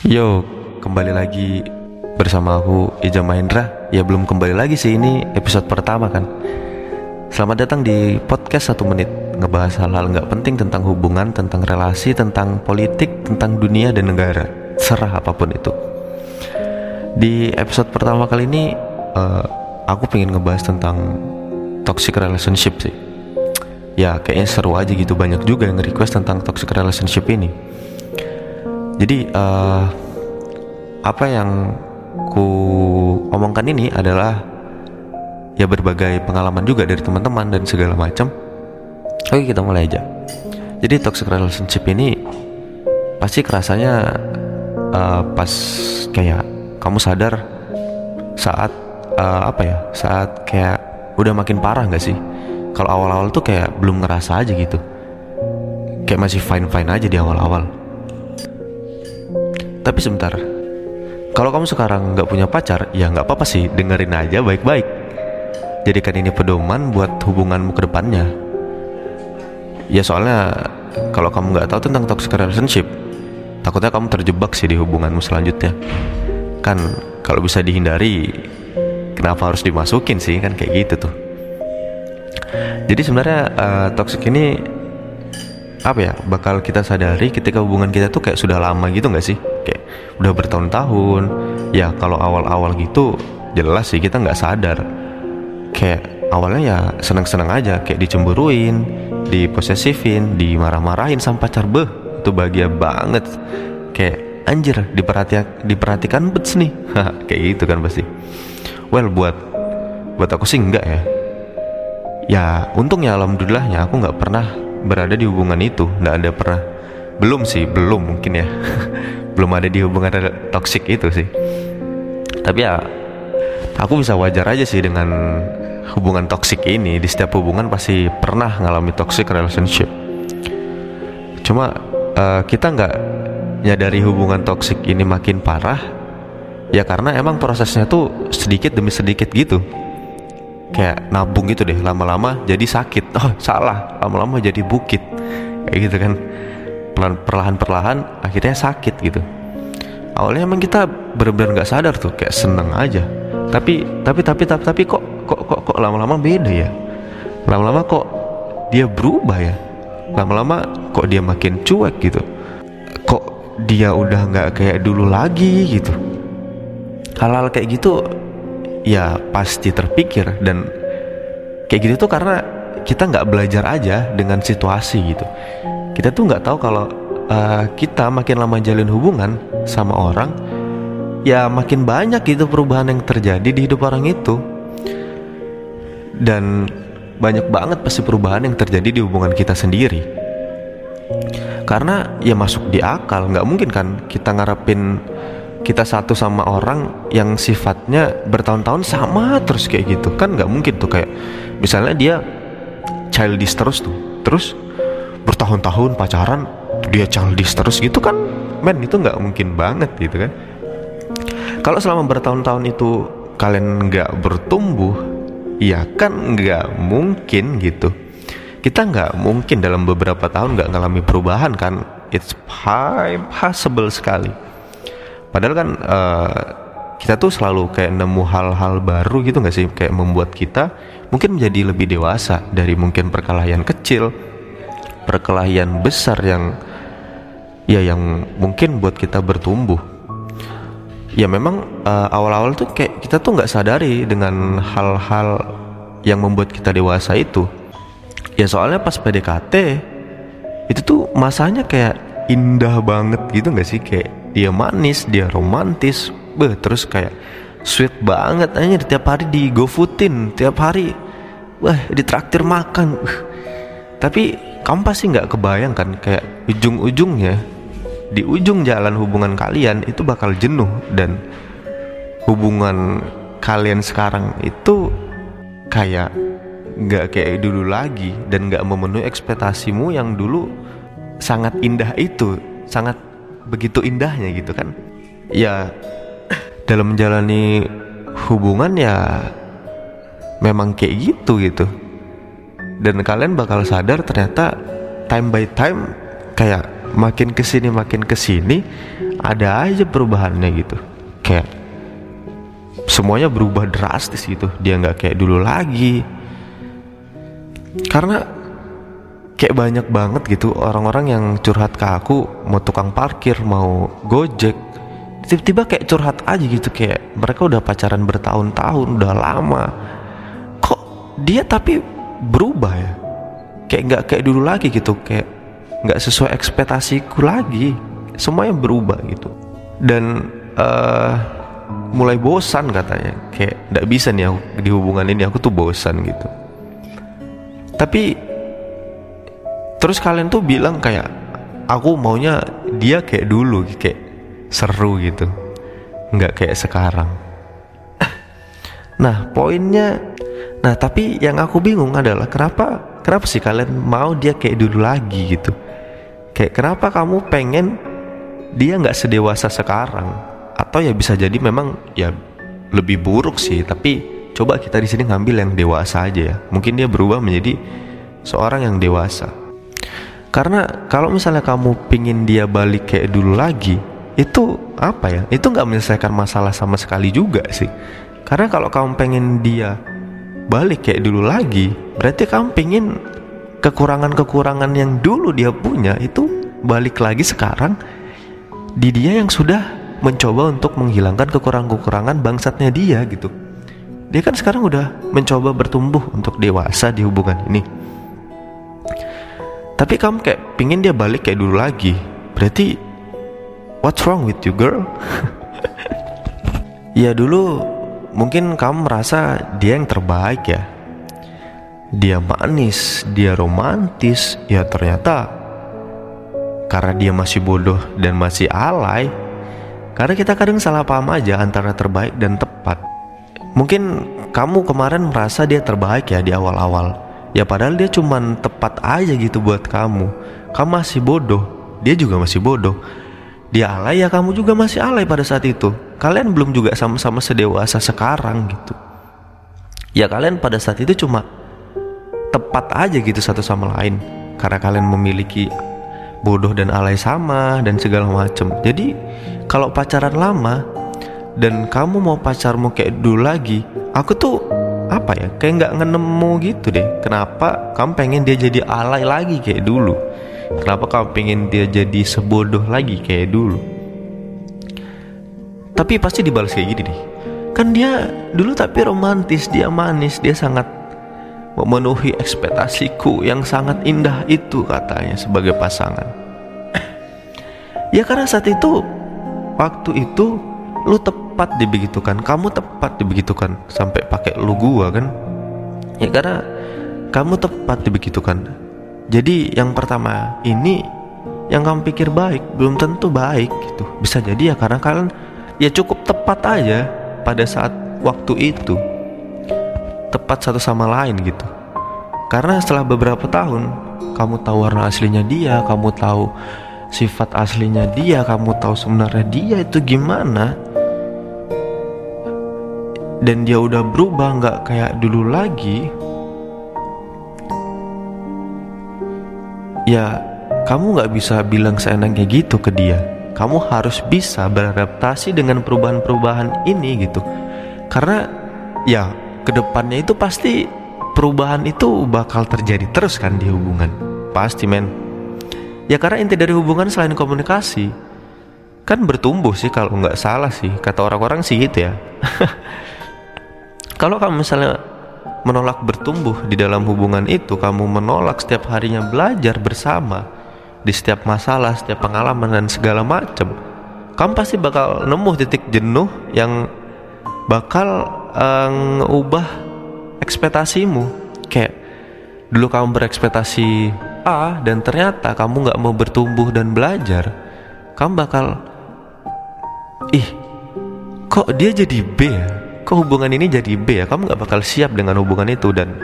Yo, kembali lagi bersama aku Ija Mahendra. Ya belum kembali lagi sih ini episode pertama kan. Selamat datang di podcast satu menit ngebahas hal-hal nggak penting tentang hubungan, tentang relasi, tentang politik, tentang dunia dan negara. Serah apa pun itu. Di episode pertama kali ini uh, aku pengen ngebahas tentang toxic relationship sih. Ya kayaknya seru aja gitu banyak juga yang request tentang toxic relationship ini jadi uh, apa yang ku omongkan ini adalah ya berbagai pengalaman juga dari teman-teman dan segala macam. Oke kita mulai aja. Jadi toxic relationship ini pasti kerasanya uh, pas kayak kamu sadar saat uh, apa ya saat kayak udah makin parah nggak sih? Kalau awal-awal tuh kayak belum ngerasa aja gitu, kayak masih fine fine aja di awal-awal tapi sebentar, kalau kamu sekarang nggak punya pacar, ya nggak apa-apa sih, dengerin aja baik-baik. Jadikan ini pedoman buat hubunganmu ke depannya. Ya soalnya kalau kamu nggak tahu tentang toxic relationship, takutnya kamu terjebak sih di hubunganmu selanjutnya. Kan kalau bisa dihindari, kenapa harus dimasukin sih kan kayak gitu tuh. Jadi sebenarnya uh, toxic ini apa ya bakal kita sadari ketika hubungan kita tuh kayak sudah lama gitu nggak sih? Kayak udah bertahun-tahun. Ya kalau awal-awal gitu jelas sih kita nggak sadar. Kayak awalnya ya seneng-seneng aja kayak dicemburuin diposesifin dimarah-marahin sama pacar beh itu bahagia banget. Kayak anjir diperhatikan diperhatikan bets nih. Kayak gitu kan pasti. Well buat buat aku sih enggak ya. Ya untungnya alhamdulillahnya aku nggak pernah berada di hubungan itu nggak ada pernah. Belum sih belum mungkin ya. Belum ada di hubungan toxic itu sih. Tapi ya aku bisa wajar aja sih dengan hubungan toxic ini. Di setiap hubungan pasti pernah ngalami toxic relationship. Cuma uh, kita nggak nyadari hubungan toxic ini makin parah ya karena emang prosesnya tuh sedikit demi sedikit gitu kayak nabung gitu deh lama-lama jadi sakit. Oh salah lama-lama jadi bukit. Kayak gitu kan. Perlahan-perlahan akhirnya sakit gitu. Awalnya emang kita benar-benar nggak sadar tuh kayak seneng aja. Tapi tapi tapi tapi tapi kok kok kok kok lama-lama beda ya? Lama-lama kok dia berubah ya? Lama-lama kok dia makin cuek gitu? Kok dia udah nggak kayak dulu lagi gitu? Hal-hal kayak gitu ya pasti terpikir dan kayak gitu tuh karena kita nggak belajar aja dengan situasi gitu. Kita tuh nggak tahu kalau uh, kita makin lama jalin hubungan sama orang ya makin banyak gitu perubahan yang terjadi di hidup orang itu. Dan banyak banget pasti perubahan yang terjadi di hubungan kita sendiri. Karena ya masuk di akal nggak mungkin kan kita ngarepin kita satu sama orang yang sifatnya bertahun-tahun sama terus kayak gitu. Kan nggak mungkin tuh kayak misalnya dia childish terus tuh. Terus bertahun-tahun pacaran dia childish terus gitu kan men itu nggak mungkin banget gitu kan. Kalau selama bertahun-tahun itu kalian nggak bertumbuh ya kan nggak mungkin gitu. Kita nggak mungkin dalam beberapa tahun nggak ngalami perubahan kan. It's possible sekali Padahal kan uh, kita tuh selalu kayak nemu hal-hal baru gitu nggak sih kayak membuat kita mungkin menjadi lebih dewasa dari mungkin perkelahian kecil, perkelahian besar yang ya yang mungkin buat kita bertumbuh. Ya memang uh, awal-awal tuh kayak kita tuh nggak sadari dengan hal-hal yang membuat kita dewasa itu. Ya soalnya pas PDKT itu tuh masanya kayak indah banget gitu nggak sih kayak dia manis dia romantis. Beh terus kayak sweet banget aja tiap hari di gofoodin tiap hari. Wah ditraktir makan. Uh. tapi kamu pasti nggak kebayang kan kayak ujung-ujungnya di ujung jalan hubungan kalian itu bakal jenuh. Dan hubungan kalian sekarang itu kayak nggak kayak dulu lagi. Dan nggak memenuhi ekspektasimu yang dulu sangat indah itu sangat begitu indahnya gitu kan? Ya dalam menjalani hubungan ya memang kayak gitu gitu. Dan kalian bakal sadar ternyata time by time kayak makin ke sini makin ke sini ada aja perubahannya gitu. Kayak semuanya berubah drastis gitu. Dia nggak kayak dulu lagi. Karena kayak banyak banget gitu. Orang-orang yang curhat ke aku mau tukang parkir mau gojek tiba-tiba kayak curhat aja gitu. Kayak mereka udah pacaran bertahun-tahun udah lama. Kok dia tapi berubah ya? Kayak nggak kayak dulu lagi gitu. Kayak nggak sesuai ekspektasiku lagi. Semuanya berubah gitu. Dan uh, mulai bosan katanya. Kayak nggak bisa nih aku di hubungan ini aku tuh bosan gitu. Tapi terus kalian tuh bilang kayak aku maunya dia kayak dulu kayak seru gitu. Nggak kayak sekarang. Nah poinnya nah tapi yang aku bingung adalah kenapa kenapa sih kalian mau dia kayak dulu lagi gitu? Kayak kenapa kamu pengen dia nggak sedewasa sekarang? Atau ya bisa jadi memang ya lebih buruk sih tapi coba kita di sini ngambil yang dewasa aja ya. Mungkin dia berubah menjadi seorang yang dewasa karena kalau misalnya kamu pingin dia balik kayak dulu lagi itu apa ya? Itu nggak menyelesaikan masalah sama sekali juga sih. Karena kalau kamu pengen dia balik kayak dulu lagi berarti kamu pingin kekurangan-kekurangan yang dulu dia punya itu balik lagi sekarang di dia yang sudah mencoba untuk menghilangkan kekurangan-kekurangan bangsatnya dia gitu. Dia kan sekarang udah mencoba bertumbuh untuk dewasa di hubungan ini tapi kamu kayak pingin dia balik kayak dulu lagi. Berarti what's wrong with you girl? Ya dulu mungkin kamu merasa dia yang terbaik ya. Dia manis dia romantis. Ya ternyata karena dia masih bodoh dan masih alay karena kita kadang salah paham aja antara terbaik dan tepat. Mungkin kamu kemarin merasa dia terbaik ya di awal-awal Ya padahal dia cuman tepat aja gitu buat kamu. Kamu masih bodoh. Dia juga masih bodoh. Dia alay ya kamu juga masih alay pada saat itu. Kalian belum juga sama-sama sedewasa sekarang gitu. Ya kalian pada saat itu cuma Tepat aja gitu satu sama lain. Karena kalian memiliki bodoh dan alay sama dan segala macem. Jadi kalau pacaran lama dan kamu mau pacarmu kayak dulu lagi Aku tuh apa ya? Kayak nggak ngenemu gitu deh. Kenapa kamu pengen dia jadi alay lagi kayak dulu? Kenapa kamu pengen dia jadi sebodoh lagi kayak dulu? Tapi pasti dibalas kayak gini deh. Kan dia dulu tapi romantis dia manis dia sangat memenuhi ekspektasiku yang sangat indah itu katanya sebagai pasangan. Ya karena saat itu waktu itu lu tepat dibegitukan. Kamu tepat dibegitukan sampai pakai lu gua kan? Ya karena kamu tepat dibegitukan. Jadi yang pertama ini yang kamu pikir baik belum tentu baik gitu. Bisa jadi ya karena kalian ya cukup tepat aja pada saat waktu itu. Tepat satu sama lain gitu. Karena setelah beberapa tahun kamu tahu warna aslinya dia kamu tahu sifat aslinya dia kamu tahu sebenarnya dia itu gimana dan dia udah berubah nggak kayak dulu lagi. Ya kamu nggak bisa bilang seenaknya gitu ke dia. Kamu harus bisa beradaptasi dengan perubahan-perubahan ini gitu. Karena ya ke depannya itu pasti perubahan itu bakal terjadi terus kan di hubungan. Pasti men. Ya karena inti dari hubungan selain komunikasi kan bertumbuh sih kalau nggak salah sih kata orang-orang sih gitu ya Kalau kamu misalnya menolak bertumbuh di dalam hubungan itu, kamu menolak setiap harinya belajar bersama di setiap masalah, setiap pengalaman dan segala macam, kamu pasti bakal nemu titik jenuh yang bakal uh, ngubah ekspektasimu. Kayak dulu kamu berekspektasi A dan ternyata kamu nggak mau bertumbuh dan belajar, kamu bakal ih kok dia jadi B ya? Kok hubungan ini jadi B ya. Kamu nggak bakal siap dengan hubungan itu dan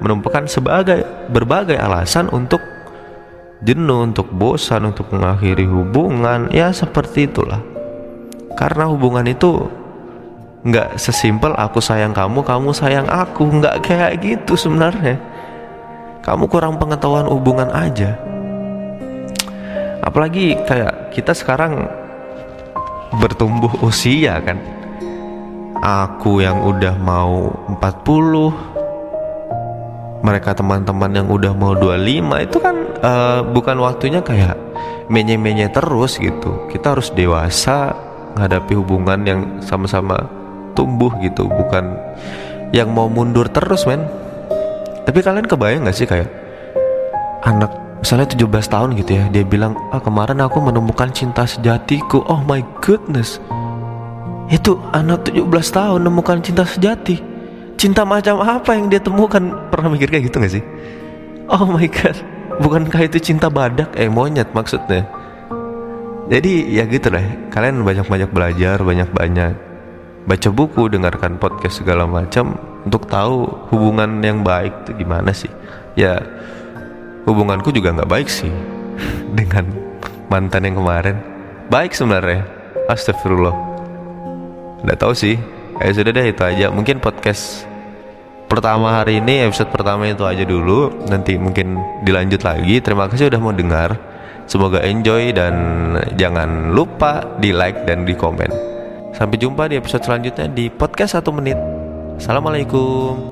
menemukan sebagai berbagai alasan untuk jenuh untuk bosan untuk mengakhiri hubungan. Ya seperti itulah. Karena hubungan itu nggak sesimpel aku sayang kamu kamu sayang aku. Nggak kayak gitu sebenarnya. Kamu kurang pengetahuan hubungan aja. Apalagi kayak kita sekarang bertumbuh usia kan Aku yang udah mau 40 Mereka teman-teman yang udah mau 25 Itu kan uh, bukan waktunya kayak menye-menye terus gitu. Kita harus dewasa Menghadapi hubungan yang sama-sama tumbuh gitu. Bukan yang mau mundur terus men. Tapi kalian kebayang gak sih kayak Anak misalnya 17 tahun gitu ya Dia bilang ah kemarin aku menemukan cinta sejatiku. Oh my goodness itu anak 17 tahun nemukan cinta sejati. Cinta macam apa yang dia temukan? Pernah mikir kayak gitu gak sih? Oh my god. Bukankah itu cinta badak? Eh monyet maksudnya. Jadi ya gitu lah Kalian banyak-banyak belajar Banyak-banyak Baca buku Dengarkan podcast segala macam. Untuk tahu hubungan yang baik itu gimana sih? Ya Hubunganku juga gak baik sih Dengan mantan yang kemarin. Baik sebenarnya. Astagfirullah Nggak tahu sih. Kayak sudah deh itu aja. Mungkin podcast pertama hari ini episode pertama itu aja dulu. Nanti mungkin dilanjut lagi. Terima kasih udah mau dengar. Semoga enjoy dan jangan lupa di like dan di komen sampai jumpa di episode selanjutnya di podcast satu menit. Assalamualaikum